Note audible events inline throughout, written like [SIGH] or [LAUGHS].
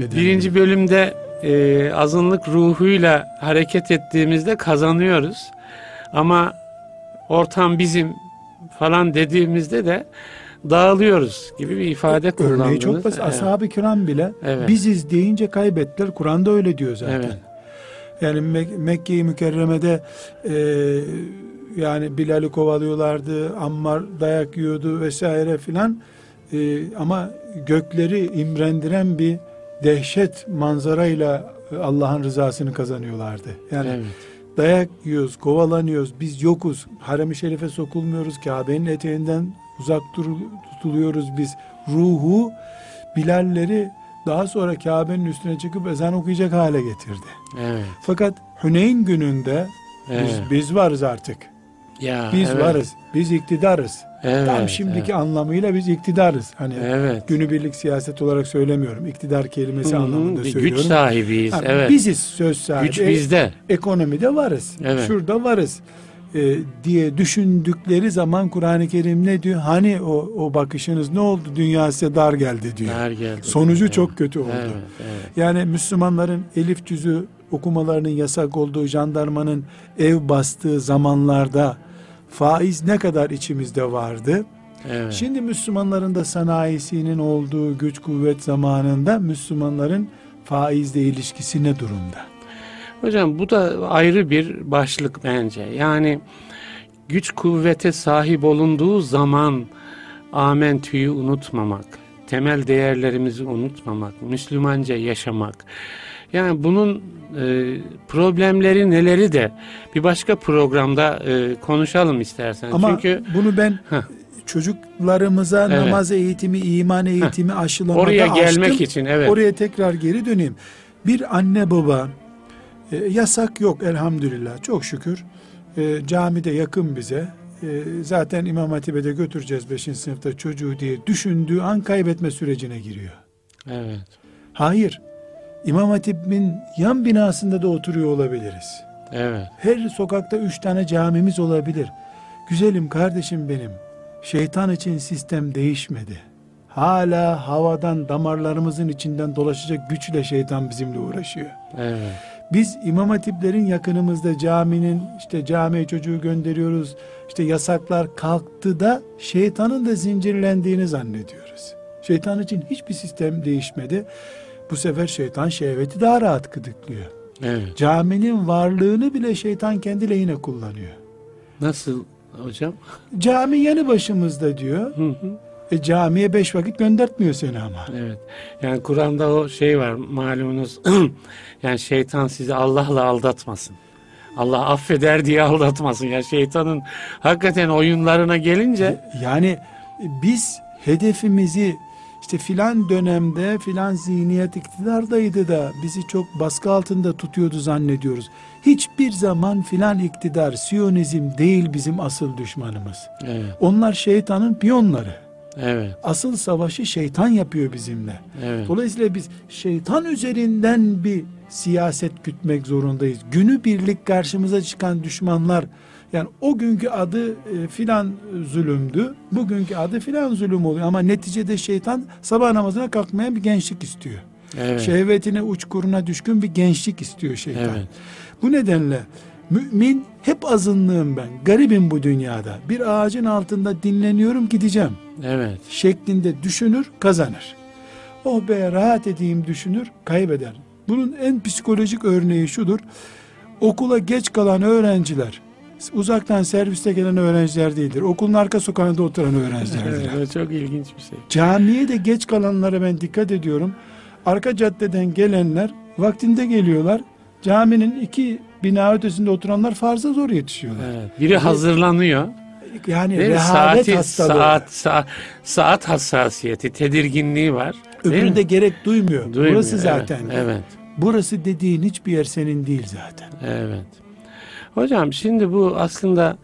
Neden Birinci bölümde e, azınlık ruhuyla hareket ettiğimizde kazanıyoruz. Ama ortam bizim falan dediğimizde de dağılıyoruz gibi bir ifade kullandınız. Örneği çok basit. Evet. Ashab-ı kiram bile Evet. biziz deyince kaybettiler. Kur'an'da öyle diyor zaten. Evet. Yani Mek- Mekke-i Mükerreme'de e, yani Bilal'i kovalıyorlardı, Ammar dayak yiyordu vesaire filan. E, ama gökleri imrendiren bir dehşet manzarayla e, Allah'ın rızasını kazanıyorlardı. Yani Evet. dayak yiyoruz, kovalanıyoruz, biz yokuz, harem-i şerife sokulmuyoruz, Kabe'nin eteğinden uzak dur- tutuluyoruz biz. Ruhu Bilalleri daha sonra Kabe'nin üstüne çıkıp ezan okuyacak hale getirdi. Evet. Fakat Hüneyn gününde Evet. biz, biz varız artık. Ya, Biz evet. varız. Biz iktidarız. Evet, Tam şimdiki evet. anlamıyla biz iktidarız. Hani Evet. günübirlik siyaset olarak söylemiyorum. İktidar kelimesi Hı hı, anlamında bir söylüyorum. güç sahibiyiz. Ha, evet. Biziz söz sahibi. güç bizde. Ekonomide varız. Evet. Şurada varız. e, diye düşündükleri zaman Kur'an-ı Kerim ne diyor? Hani o, o bakışınız ne oldu? Dünya size dar geldi diyor. Dar geldi. Sonucu Evet. çok kötü oldu. Evet, evet. Yani Müslümanların elif cüzü okumalarının yasak olduğu jandarmanın ev bastığı zamanlarda faiz ne kadar içimizde vardı? evet. Şimdi Müslümanların da sanayisinin olduğu güç kuvvet zamanında Müslümanların faizle ilişkisi ne durumda? Hocam bu da ayrı bir başlık bence. Yani güç kuvvete sahip olunduğu zaman amentüyü unutmamak, temel değerlerimizi unutmamak, Müslümanca yaşamak. Yani bunun e, problemleri neleri de bir başka programda e, konuşalım istersen. Ama Çünkü bunu ben Heh. çocuklarımıza Evet. namaz eğitimi, iman eğitimi aşılamada oraya gelmek açtım. için evet. Oraya tekrar geri döneyim. Bir anne baba e, yasak yok elhamdülillah çok şükür. E, camide yakın bize. E, zaten İmam Hatip'e de götüreceğiz 5. sınıfta çocuğu diye düşündüğü an kaybetme sürecine giriyor. Evet. Hayır. İmam Hatip'in yan binasında da oturuyor olabiliriz. Evet. Her sokakta üç tane camimiz olabilir. Güzelim kardeşim benim. Şeytan için sistem değişmedi. Hala havadan damarlarımızın içinden dolaşacak güçle şeytan bizimle uğraşıyor. Evet. Biz imam hatiplerin yakınımızda caminin işte camiye çocuğu gönderiyoruz. İşte yasaklar kalktı da şeytanın da zincirlendiğini zannediyoruz. Şeytan için hiçbir sistem değişmedi. Bu sefer şeytan şehveti daha rahat gıdıklıyor. Evet. Caminin varlığını bile şeytan kendi lehine kullanıyor. Nasıl hocam? Cami yanı başımızda diyor. Hı hı. E camiye beş vakit göndertmiyor seni ama. Evet. Yani Kur'an'da o şey var malumunuz. [CLEARS THROAT] yani şeytan sizi Allah'la aldatmasın. Allah affeder diye [LAUGHS] aldatmasın. Ya şeytanın hakikaten oyunlarına gelince Yani biz hedefimizi işte filan dönemde filan zihniyet iktidardaydı da bizi çok baskı altında tutuyordu zannediyoruz. Hiçbir zaman filan iktidar, Siyonizm değil bizim asıl düşmanımız. evet, Onlar şeytanın piyonları. evet, Asıl savaşı şeytan yapıyor bizimle. evet. Dolayısıyla biz şeytan üzerinden bir siyaset gütmek zorundayız. Günü birlik karşımıza çıkan düşmanlar yani o günkü adı e, filan zulümdü. Bugünkü adı filan zulüm oluyor ama neticede şeytan sabah namazına kalkmayan bir gençlik istiyor. evet. Şehvetine uçkuruna düşkün bir gençlik istiyor şeytan. Evet. Bu nedenle mümin hep azınlığım ben. Garibim bu dünyada. Bir ağacın altında dinleniyorum gideceğim Evet. şeklinde düşünür, kazanır. Oh be rahat edeyim düşünür, kaybeder. Bunun en psikolojik örneği şudur. Okula geç kalan öğrenciler, uzaktan serviste gelen öğrenciler değildir. Okulun arka sokağında oturan öğrencilerdir. Evet, çok ilginç bir şey. Camiye de geç kalanlara ben dikkat ediyorum. Arka caddeden gelenler vaktinde geliyorlar. Caminin iki bina ötesinde oturanlar farza zor yetişiyorlar. Evet. Biri hazırlanıyor. Yani Değil rehavet Saati, hastalığı. saat, saat, saat hassasiyeti, tedirginliği var. Mi? Öbüründe gerek duymuyor. Duymuyor, Burası evet, zaten. Evet. Burası dediğin hiçbir yer senin değil zaten. Evet. Hocam şimdi bu aslında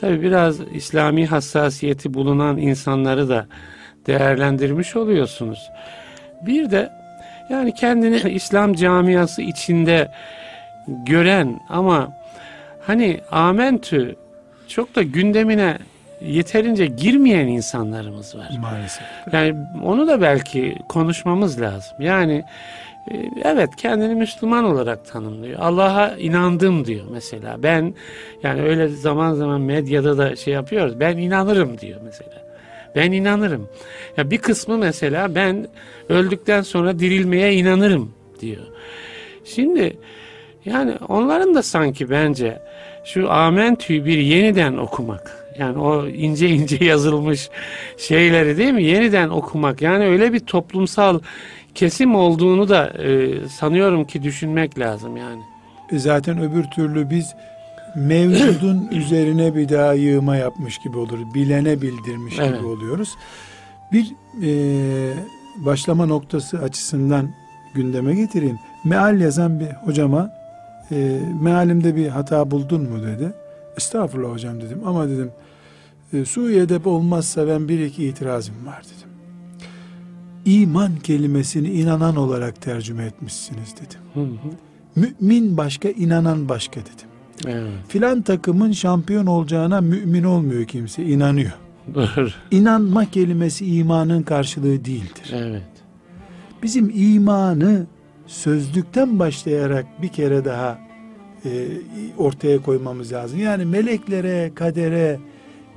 tabi biraz İslami hassasiyeti bulunan insanları da değerlendirmiş oluyorsunuz. Bir de yani kendini [LAUGHS] İslam camiası içinde gören ama hani amentü çok da gündemine yeterince girmeyen insanlarımız var. Maalesef. Yani onu da belki konuşmamız lazım. Yani evet kendini Müslüman olarak tanımlıyor. Allah'a inandım diyor mesela. Ben yani öyle zaman zaman medyada da şey yapıyoruz. Ben inanırım diyor mesela. Ben inanırım. Ya bir kısmı mesela ben öldükten sonra dirilmeye inanırım diyor. Şimdi yani onların da sanki bence şu amentüyü bir yeniden okumak. Yani o ince ince [LAUGHS] yazılmış şeyleri değil mi? Yeniden okumak. Yani öyle bir toplumsal kesim olduğunu da e, sanıyorum ki düşünmek lazım yani. E zaten öbür türlü biz mevcudun [CLEARS THROAT] üzerine bir daha yığma yapmış gibi olur. Bilene bildirmiş Evet. gibi oluyoruz. Bir e, başlama noktası açısından gündeme getireyim. Meal yazan bir hocama e, mealimde bir hata buldun mu dedi. Estağfurullah hocam dedim ama dedim e, Suriye'de olmazsa ben bir iki itirazım var dedim. İman kelimesini inanan olarak tercüme etmişsiniz dedim. Hı hı. Mümin başka, inanan başka dedim. Evet. Filan takımın şampiyon olacağına mümin olmuyor kimse, inanıyor. Doğru. İnanma kelimesi imanın karşılığı değildir. Evet. Bizim imanı sözlükten başlayarak bir kere daha e, ortaya koymamız lazım. Yani meleklere, kadere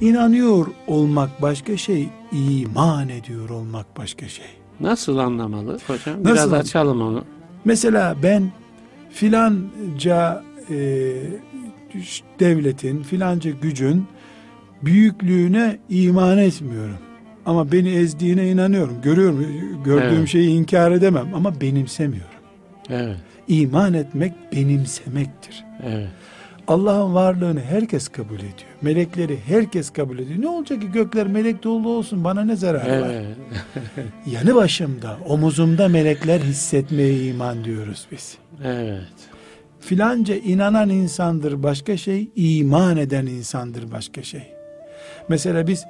inanıyor olmak başka şey, iman ediyor olmak başka şey. Nasıl anlamalı hocam? Nasıl Biraz an- açalım onu. Mesela ben filanca e, devletin, filanca gücün büyüklüğüne iman etmiyorum. Ama beni ezdiğine inanıyorum. Görüyorum, gördüğüm Evet. şeyi inkar edemem ama benimsemiyorum. Evet. İman etmek benimsemektir. Evet. Allah'ın varlığını herkes kabul ediyor. Melekleri herkes kabul ediyor. Ne olacak ki gökler melek dolu olsun bana ne zararı var? Evet. [LAUGHS] Yanı başımda, omuzumda melekler hissetmeye iman diyoruz biz. Evet. filanca inanan insandır başka şey, iman eden insandır başka şey. Mesela biz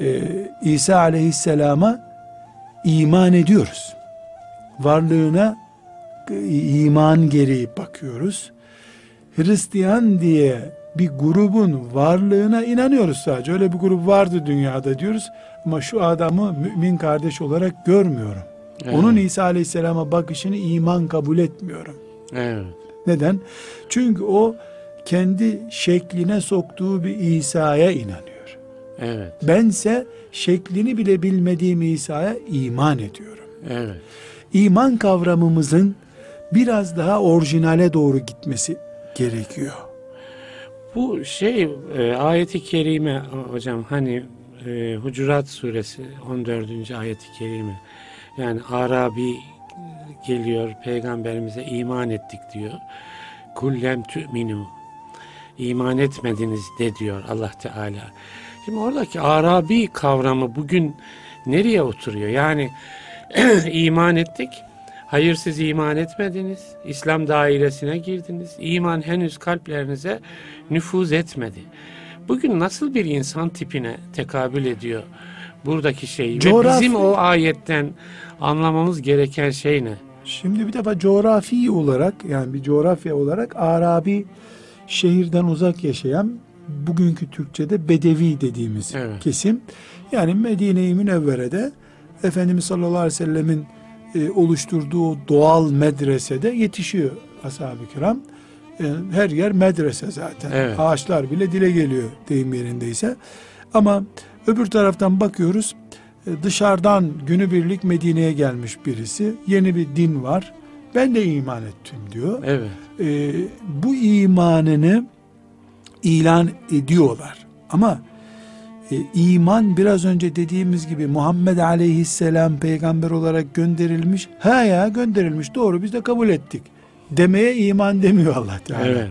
e, İsa aleyhisselama iman ediyoruz. Varlığına e, iman gereği bakıyoruz. Hristiyan diye bir grubun varlığına inanıyoruz sadece. Öyle bir grup vardı dünyada diyoruz. Ama şu adamı mümin kardeş olarak görmüyorum. Evet. Onun İsa aleyhisselama bakışını iman kabul etmiyorum. Evet. Neden? Çünkü o kendi şekline soktuğu bir İsa'ya inanıyor. Evet. Bense şeklini bile bilmediğim İsa'ya iman ediyorum. Evet. İman kavramımızın biraz daha orijinale doğru gitmesi gerekiyor. Bu şey e, ayeti kerime hocam hani e, Hucurat suresi 14. ayeti kerime yani Arabi geliyor peygamberimize iman ettik diyor. Kullem tü'minu iman etmediniz de diyor Allah Teala. Şimdi oradaki Arabi kavramı bugün nereye oturuyor? Yani [CLEARS THROAT] iman ettik. Hayır siz iman etmediniz. İslam dairesine girdiniz. İman henüz kalplerinize nüfuz etmedi. Bugün nasıl bir insan tipine tekabül ediyor buradaki şey? Ve Coğrafi- bizim o ayetten anlamamız gereken şey ne? Şimdi bir defa coğrafi olarak yani bir coğrafya olarak Arabi şehirden uzak yaşayan bugünkü Türkçe'de Bedevi dediğimiz Evet. kesim. Yani Medine-i Münevvere'de Efendimiz sallallahu aleyhi ve sellemin e, oluşturduğu doğal medresede yetişiyor ashab-ı kiram. E, her yer medrese zaten. Evet. Ağaçlar bile dile geliyor deyim yerindeyse. Ama öbür taraftan bakıyoruz e, dışarıdan günübirlik Medine'ye gelmiş birisi. Yeni bir din var. Ben de iman ettim diyor. Evet. E, bu imanını ilan ediyorlar. Ama e, iman biraz önce dediğimiz gibi Muhammed Aleyhisselam peygamber olarak gönderilmiş. Ha ya gönderilmiş doğru biz de kabul ettik. Demeye iman demiyor Allah Teala. Evet.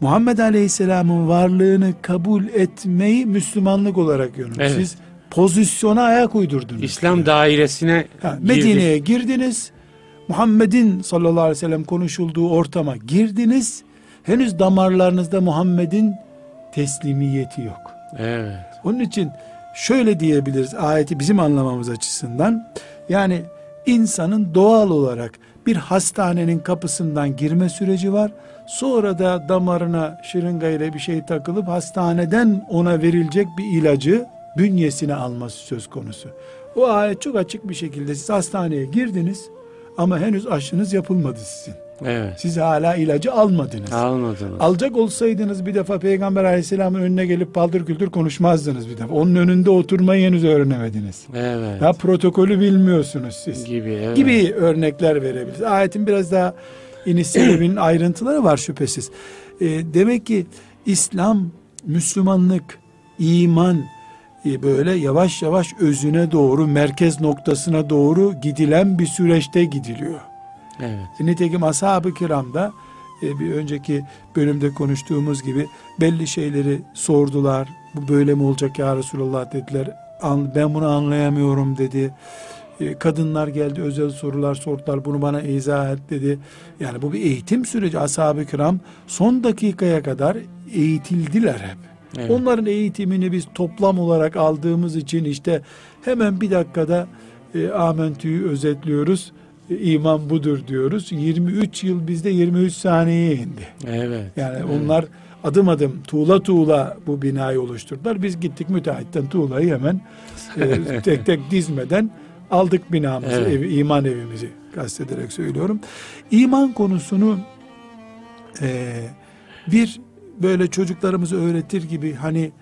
Muhammed Aleyhisselam'ın varlığını kabul etmeyi Müslümanlık olarak görün. Evet. Siz pozisyona ayak uydurdunuz. İslam diyor. dairesine Ha. Medine'ye girdiniz. Muhammed'in sallallahu aleyhi ve sellem konuşulduğu ortama girdiniz. Henüz damarlarınızda Muhammed'in teslimiyeti yok. Evet. Onun için şöyle diyebiliriz ayeti bizim anlamamız açısından. Yani insanın doğal olarak bir hastanenin kapısından girme süreci var. Sonra da damarına şırınga ile bir şey takılıp hastaneden ona verilecek bir ilacı bünyesine alması söz konusu. O ayet çok açık bir şekilde siz hastaneye girdiniz Ama henüz aşınız yapılmadı sizin. Evet. Siz hala ilacı almadınız. Almadınız. Alacak olsaydınız bir defa Peygamber Aleyhisselam'ın önüne gelip paldır küldür konuşmazdınız bir defa. Onun önünde oturmayı henüz öğrenemediniz. Evet. Daha protokolü bilmiyorsunuz siz. Gibi. Evet. Gibi örnekler verebiliriz. Ayetin biraz daha iniş sebebinin [CLEARS THROAT] ayrıntıları var şüphesiz. E, demek ki İslam, Müslümanlık, iman e, böyle yavaş yavaş özüne doğru, merkez noktasına doğru gidilen bir süreçte gidiliyor. Evet. Nitekim ashab-ı kiramda e, bir önceki bölümde konuştuğumuz gibi belli şeyleri sordular. Bu böyle mi olacak ya Resulallah dediler. Ben bunu anlayamıyorum dedi. E, Kadınlar geldi özel sorular sordular. Bunu bana izah et dedi. Yani bu bir eğitim süreci. Ashab-ı kiram son dakikaya kadar eğitildiler hep. Evet. Onların eğitimini biz toplam olarak aldığımız için işte hemen bir dakikada e, Amentü'yü özetliyoruz. İman budur diyoruz. 23 yıl bizde 23 saniyeye indi. Evet. Yani Evet. onlar adım adım tuğla tuğla bu binayı oluşturdular. Biz gittik müteahhitten tuğlayı hemen e, [LAUGHS] tek tek dizmeden aldık binamızı, Evet. evi, iman evimizi kastederek söylüyorum. İman konusunu e, bir böyle çocuklarımızı öğretir gibi hani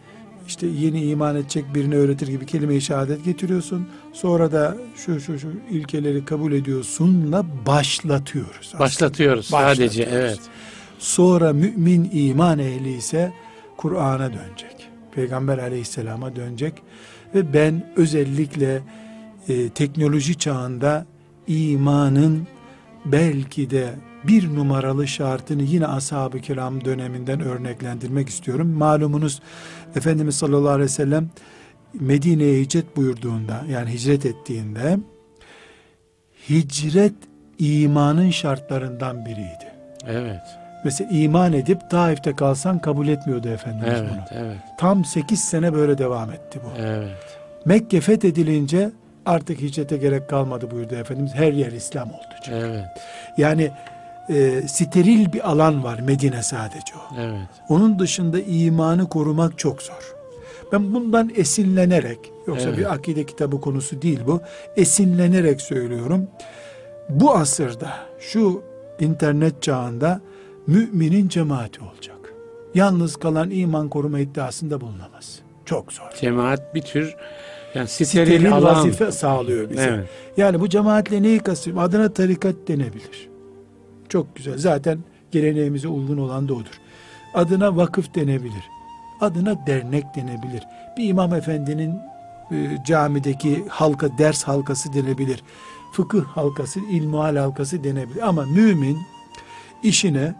işte yeni iman edecek birini öğretir gibi kelime-i şehadet getiriyorsun. Sonra da şu şu şu ilkeleri kabul ediyorsunla başlatıyoruz. aslında. Başlatıyoruz Başlatıyoruz. sadece. Evet. Sonra mümin iman ehli ise Kur'an'a dönecek. Peygamber aleyhisselama dönecek. Ve ben özellikle e, teknoloji çağında imanın belki de bir numaralı şartını yine ashab-ı kiram döneminden örneklendirmek istiyorum. Malumunuz Efendimiz sallallahu aleyhi ve sellem Medine'ye hicret buyurduğunda yani hicret ettiğinde hicret imanın şartlarından biriydi. Evet. Mesela iman edip Taif'te kalsan kabul etmiyordu Efendimiz Evet. bunu. Evet. Tam 8 sene böyle devam etti bu. Evet. Mekke fethedilince artık hicrete gerek kalmadı buyurdu Efendimiz. Her yer İslam oldu. çünkü. Evet. Yani e, steril bir alan var Medine sadece o. Evet. Onun dışında imanı korumak çok zor. Ben bundan esinlenerek, yoksa Evet. bir akide kitabı konusu değil bu, esinlenerek söylüyorum. Bu asırda, şu internet çağında müminin cemaati olacak. Yalnız kalan iman koruma iddiasında bulunamaz. Çok zor. Cemaat bir tür yani steril, Steril alan. vazife sağlıyor bize. Evet. Yani bu cemaatle neyi kastediyorum? Adına tarikat denebilir. Çok güzel. Zaten geleneğimize uygun olan da odur. Adına vakıf denebilir. Adına dernek denebilir. Bir imam efendinin e, camideki halka, ders halkası denebilir. Fıkıh halkası, ilmuhal halkası denebilir. Ama mümin işine,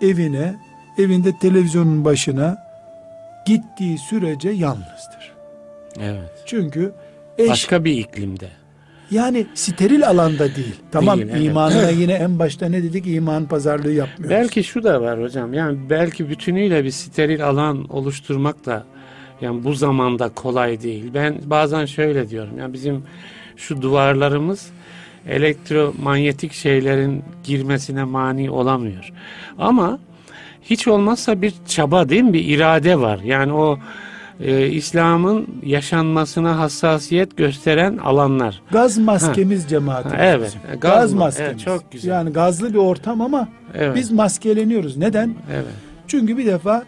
evine, evinde televizyonun başına gittiği sürece yalnızdır. Evet. Çünkü eş Başka bir iklimde. Yani steril alanda değil. Tamam Değil, evet. imanına [LAUGHS] yine en başta ne dedik? İman pazarlığı yapmıyoruz. Belki şu da var hocam. Yani belki bütünüyle bir steril alan oluşturmak da yani bu zamanda kolay değil. Ben bazen şöyle diyorum. Yani bizim şu duvarlarımız elektromanyetik şeylerin girmesine mani olamıyor. Ama hiç olmazsa bir çaba değil mi? Bir irade var. Yani o e, İslam'ın yaşanmasına hassasiyet gösteren alanlar. Gaz maskemiz cemaatimiz. Ha, evet. bizim. Gaz Gaz, ma- maskemiz. evet, çok güzel. Yani gazlı bir ortam ama Evet. biz maskeleniyoruz. Neden? evet. Çünkü bir defa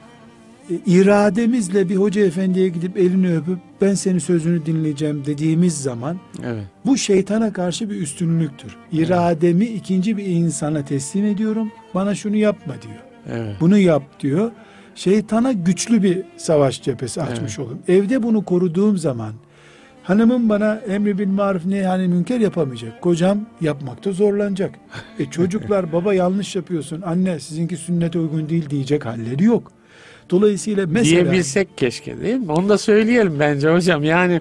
e, irademizle bir hoca efendiye gidip elini öpüp ben senin sözünü dinleyeceğim dediğimiz zaman Evet. bu şeytana karşı bir üstünlüktür. İrademi ikinci bir insana teslim ediyorum. Bana şunu yapma diyor. Evet. Bunu yap diyor. Şeytana güçlü bir savaş cephesi açmış olurum. Evde bunu koruduğum zaman hanımım bana emri bil maruf ne yani münker yapamayacak. Kocam yapmakta zorlanacak. E çocuklar [LAUGHS] baba yanlış yapıyorsun. Anne sizinki sünnete uygun değil diyecek halleri yok. Dolayısıyla mesela Diyebilsek keşke değil mi? Onu da söyleyelim bence hocam. Yani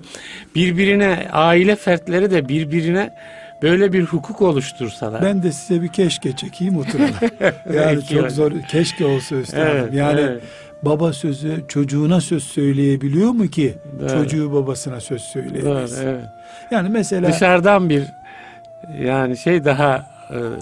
birbirine aile fertleri de birbirine böyle bir hukuk oluştursalar. ben de size bir keşke çekeyim oturalım. [LAUGHS] yani çok zor keşke olsa üstadım. Evet, yani evet. baba sözü çocuğuna söz söyleyebiliyor mu ki Doğru. çocuğu babasına söz Doğru, söyleyemez. evet. Yani mesela Dışarıdan bir yani şey daha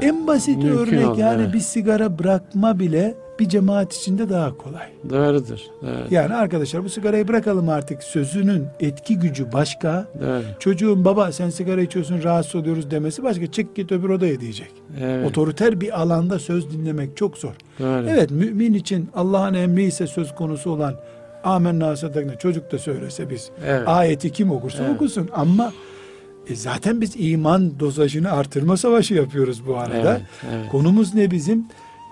e, en basit örnek oldu, yani evet. bir sigara bırakma bile bir cemaat içinde daha kolay. Doğrudur. Doğru. Yani arkadaşlar bu sigarayı bırakalım artık sözünün etki gücü başka. Doğru. Çocuğun baba sen sigara içiyorsun rahatsız oluyoruz demesi başka. Çık git öbür odaya diyecek. Evet. Otoriter bir alanda söz dinlemek çok zor. Doğru. Evet mümin için Allah'ın emri ise söz konusu olan amenna sadakna çocuk da söylese biz Evet. ayeti kim okursa Evet. okusun ama e, zaten biz iman dozajını artırma savaşı yapıyoruz bu arada. Evet. Evet. Konumuz ne bizim?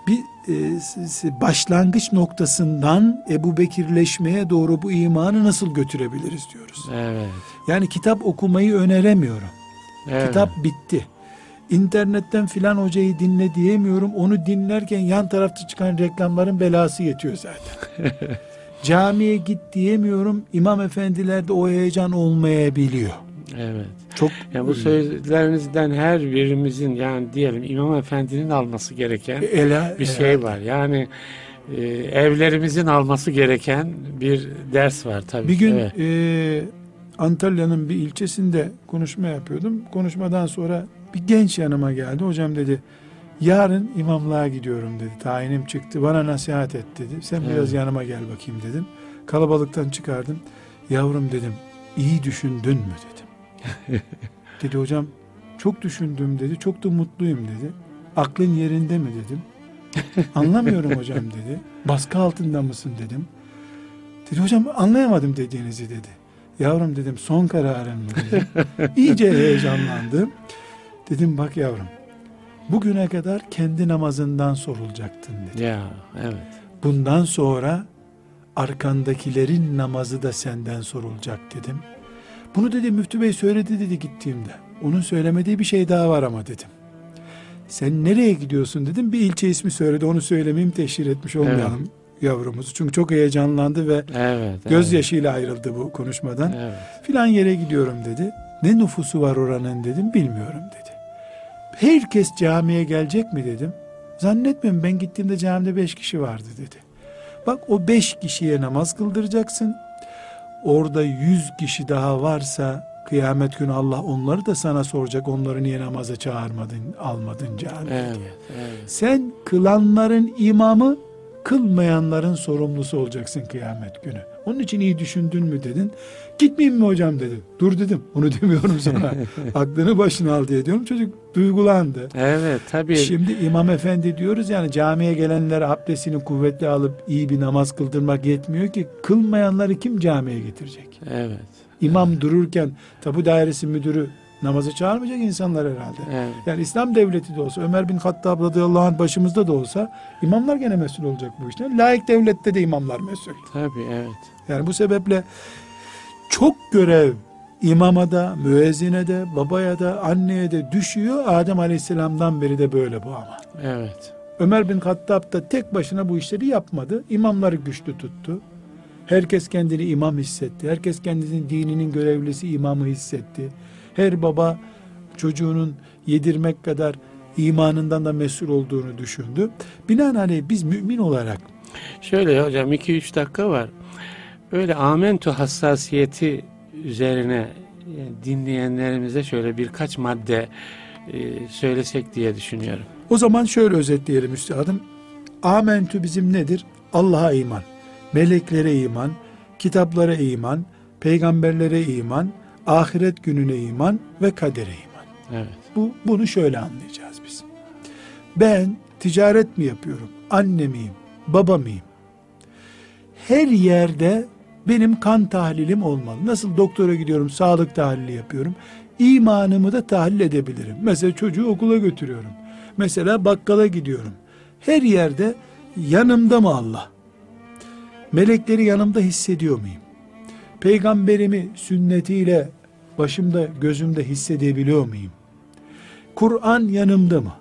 Bir e, başlangıç noktasından Ebu Bekirleşmeye doğru bu imanı nasıl götürebiliriz diyoruz. Evet. Yani kitap okumayı öneremiyorum. Evet. Kitap bitti. İnternetten filan hocayı dinle diyemiyorum. Onu dinlerken yan tarafta çıkan reklamların belası yetiyor zaten. [LAUGHS] Camiye git diyemiyorum. İmam efendilerde o heyecan olmayabiliyor. Evet. Çok Yani bu sözlerinizden her birimizin yani diyelim İmam Efendi'nin alması gereken Ela, bir şey var. Yani e, evlerimizin alması gereken bir ders var tabii. Bir gün Evet. e, Antalya'nın bir ilçesinde konuşma yapıyordum. Konuşmadan sonra bir genç yanıma geldi. Hocam dedi yarın imamlığa gidiyorum dedi. Tayinim çıktı. Bana nasihat et dedi. Sen Evet. biraz yanıma gel bakayım dedim. Kalabalıktan çıkardım. Yavrum dedim iyi düşündün mü dedim. Dedi hocam çok düşündüm dedi. Çok da mutluyum dedi. Aklın yerinde mi dedim. Anlamıyorum hocam dedi. Baskı altında mısın dedim. Dedi hocam anlayamadım dediğinizi dedi. Yavrum dedim son kararın mı dedim. İyice heyecanlandım. Dedim bak yavrum bugüne kadar kendi namazından sorulacaktın dedi. Ya evet. Bundan sonra arkandakilerin namazı da senden sorulacak dedim. Bunu dedi Müftü Bey söyledi dedi gittiğimde. Onun söylemediği bir şey daha var ama dedim. Sen nereye gidiyorsun dedim. Bir ilçe ismi söyledi. Onu söylemeyeyim teşhir etmiş olmayalım yavrumuzu. Çünkü çok heyecanlandı ve Evet. evet. gözyaşıyla ayrıldı bu konuşmadan. Evet. Filan yere gidiyorum dedi. Ne nüfusu var oranın dedim. Bilmiyorum dedi. Herkes camiye gelecek mi dedim. Zannetmiyorum ben gittiğimde camide beş kişi vardı dedi. Bak o beş kişiye namaz kıldıracaksın. Orada yüz kişi daha varsa kıyamet günü Allah onları da sana soracak. Onları niye namaza çağırmadın, almadın camiye Evet. diye. evet. Sen kılanların imamı, kılmayanların sorumlusu olacaksın kıyamet günü. Onun için iyi düşündün mü dedin. Gitmeyeyim mi hocam dedi. Dur dedim. Onu [LAUGHS] demiyorum sana. Aklını başına al diye diyorum. Çocuk duygulandı. Evet tabii. Şimdi imam efendi diyoruz yani camiye gelenler abdestini kuvvetli alıp iyi bir namaz kıldırmak yetmiyor ki kılmayanları kim camiye getirecek? Evet. İmam dururken tabu dairesi müdürü namazı çağırmayacak insanlar herhalde. Evet. Yani İslam devleti de olsa Ömer bin Hattab radıyallahu anh başımızda da olsa imamlar gene mesul olacak bu işten. Laik devlette de imamlar mesul. Tabii evet. Yani bu sebeple çok görev imama da, müezzine de, babaya da, anneye de düşüyor. Adem aleyhisselamdan beri de böyle bu ama. Evet. Ömer bin Hattab da tek başına bu işleri yapmadı. İmamları güçlü tuttu. Herkes kendini imam hissetti. Herkes kendisinin dininin görevlisi imamı hissetti. Her baba çocuğunun yedirmek kadar imanından da mesul olduğunu düşündü. Binaenaleyh biz mümin olarak Şöyle hocam 2-3 dakika var. Böyle amentu hassasiyeti üzerine e, dinleyenlerimize şöyle birkaç madde e, söylesek diye düşünüyorum. o zaman şöyle özetleyelim üstadım. Amentü bizim nedir? Allah'a iman, meleklere iman, kitaplara iman, peygamberlere iman, ahiret gününe iman ve kadere iman. Evet. Bu bunu şöyle anlayacağız biz. Ben ticaret mi yapıyorum? Anne miyim? Baba mıyım? Her yerde benim kan tahlilim olmalı. Nasıl doktora gidiyorum, sağlık tahlili yapıyorum. İmanımı da tahlil edebilirim. Mesela çocuğu okula götürüyorum. Mesela bakkala gidiyorum. Her yerde yanımda mı Allah? Melekleri yanımda hissediyor muyum? Peygamberimi sünnetiyle başımda gözümde hissedebiliyor muyum? Kur'an yanımda mı?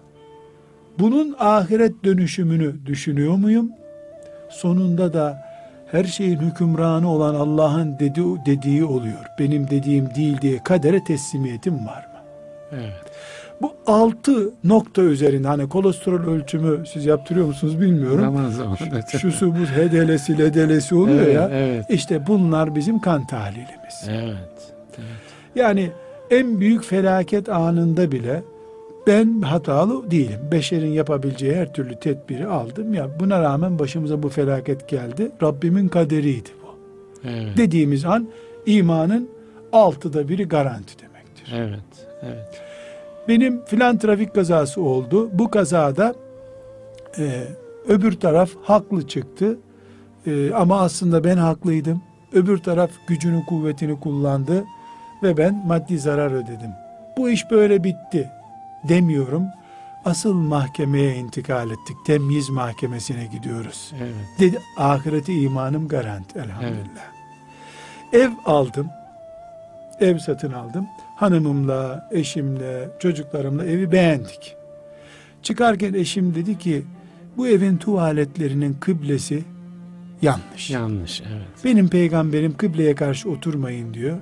Bunun ahiret dönüşümünü düşünüyor muyum? Sonunda da her şeyin hükümranı olan Allah'ın dedi, dediği oluyor. Benim dediğim değil diye kadere teslimiyetim var mı? Evet. Bu altı nokta üzerinde hani kolesterol ölçümü siz yaptırıyor musunuz bilmiyorum. Zaman zaman. Şusu bu hedelesi ledelesi oluyor evet, ya. Evet. İşte bunlar bizim kan tahlilimiz. Evet. Yani en büyük felaket anında bile ben hatalı değilim. Beşerin yapabileceği her türlü tedbiri aldım ya. Buna rağmen başımıza bu felaket geldi. Rabbimin kaderiydi bu. Evet. Dediğimiz an imanın altıda biri garanti demektir. Evet. Evet. Benim filan trafik kazası oldu. Bu kazada e, öbür taraf haklı çıktı. E, ama aslında ben haklıydım. Öbür taraf gücünü kuvvetini kullandı ve ben maddi zarar ödedim. Bu iş böyle bitti demiyorum. Asıl mahkemeye intikal ettik. Temyiz mahkemesine gidiyoruz. Evet. Dedi ahireti imanım garanti elhamdülillah. Ev aldım. Ev satın aldım. Hanımımla, eşimle, çocuklarımla evi beğendik. Çıkarken eşim dedi ki bu evin tuvaletlerinin kıblesi yanlış. Yanlış. Evet. Benim peygamberim kıbleye karşı oturmayın diyor.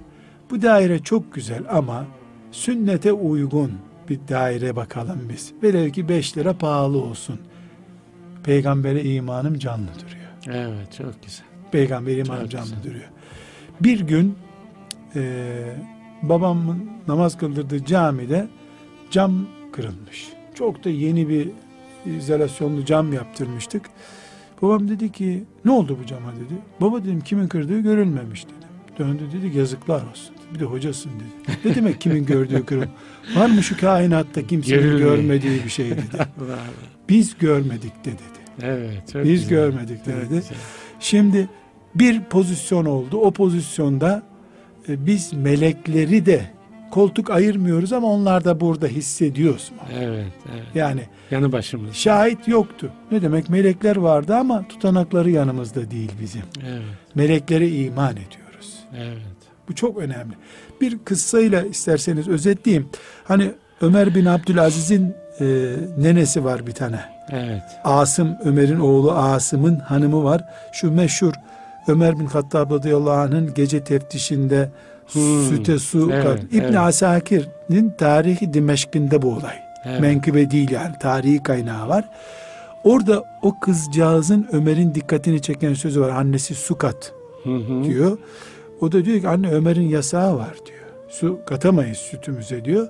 Bu daire çok güzel ama sünnete uygun bir daire bakalım biz. Velev ki 5 lira pahalı olsun. Peygambere imanım canlı duruyor. Evet. Çok güzel. Peygamber imanım Çok canlı güzel. duruyor. Bir gün e, babamın namaz kıldırdığı camide cam kırılmış. Çok da yeni bir izolasyonlu cam yaptırmıştık. Babam dedi ki ne oldu bu cama dedi. Baba dedim kimin kırdığı görülmemiş dedim. Döndü dedi yazıklar olsun. Bir de hocasın dedi. Ne demek kimin gördüğü kırıl? Var mı şu kainatta kimsenin Görülmüyor. görmediği bir şey dedi. [LAUGHS] Biz görmedik de dedi. Evet. Çok Biz güzel. görmedik de dedi. güzel. Şimdi bir pozisyon oldu. O pozisyonda e, biz melekleri de koltuk ayırmıyoruz ama onlar da burada hissediyoruz. Evet. Evet. Yani Yanı başımız. şahit yoktu. Ne demek melekler vardı ama tutanakları yanımızda değil bizim. Evet. Meleklere iman ediyoruz. Evet. Bu çok önemli. Bir kıssayla isterseniz özetleyeyim. Hani Ömer bin Abdülaziz'in e, nenesi var bir tane. Evet. Asım Ömer'in oğlu Asım'ın hanımı var. Şu meşhur Ömer bin Hattab radıyallahu anh'ın gece teftişinde Hmm, süte su evet, kat. İbn evet. Asakir'in tarihi Dimeşk'inde bu olay. Evet. Menkıbe değil yani tarihi kaynağı var. Orada o kızcağızın Ömer'in dikkatini çeken sözü var. Annesi su kat Hı hı. diyor. O da diyor ki anne Ömer'in yasağı var diyor. Su katamayız sütümüze diyor.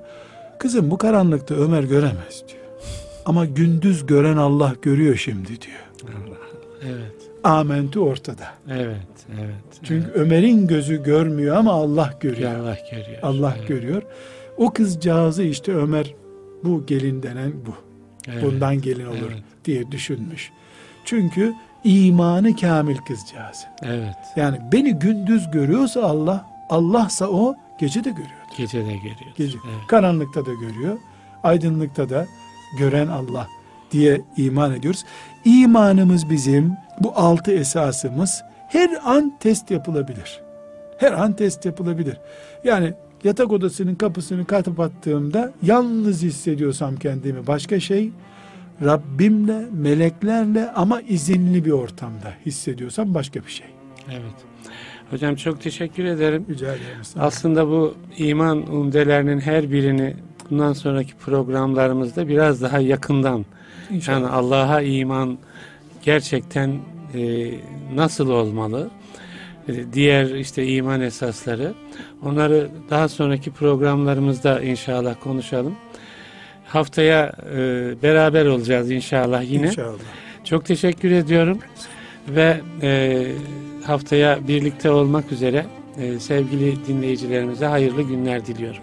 Kızım bu karanlıkta Ömer göremez diyor. Ama gündüz gören Allah görüyor şimdi diyor. Allah. Evet. Amenti ortada. Evet. Evet. Çünkü Ömer'in gözü görmüyor ama Allah evet. görüyor. Allah görüyor. Allah evet. görüyor. O kızcağızı işte Ömer bu gelin denen bu. Evet. Bundan gelin olur Evet. diye düşünmüş. Çünkü imanı kamil kızcağız. Evet. Yani beni gündüz görüyorsa Allah, Allah'sa o gece de görüyor. Gece de görüyor. Gece. Evet. Karanlıkta da görüyor, aydınlıkta da gören Allah diye iman ediyoruz. İmanımız bizim bu altı esasımız her an test yapılabilir. Her an test yapılabilir. Yani yatak odasının kapısını kapattığımda yalnız hissediyorsam kendimi başka şey Rabbimle, meleklerle ama izinli bir ortamda hissediyorsam başka bir şey. Evet. Hocam çok teşekkür ederim. Rica ederim. Aslında bu iman umdelerinin her birini bundan sonraki programlarımızda biraz daha yakından İnşallah. yani Allah'a iman gerçekten e, nasıl olmalı? E, diğer işte iman esasları onları daha sonraki programlarımızda inşallah konuşalım. Haftaya e, beraber olacağız inşallah yine. İnşallah. Çok teşekkür ediyorum ve e, haftaya birlikte olmak üzere e, sevgili dinleyicilerimize hayırlı günler diliyorum.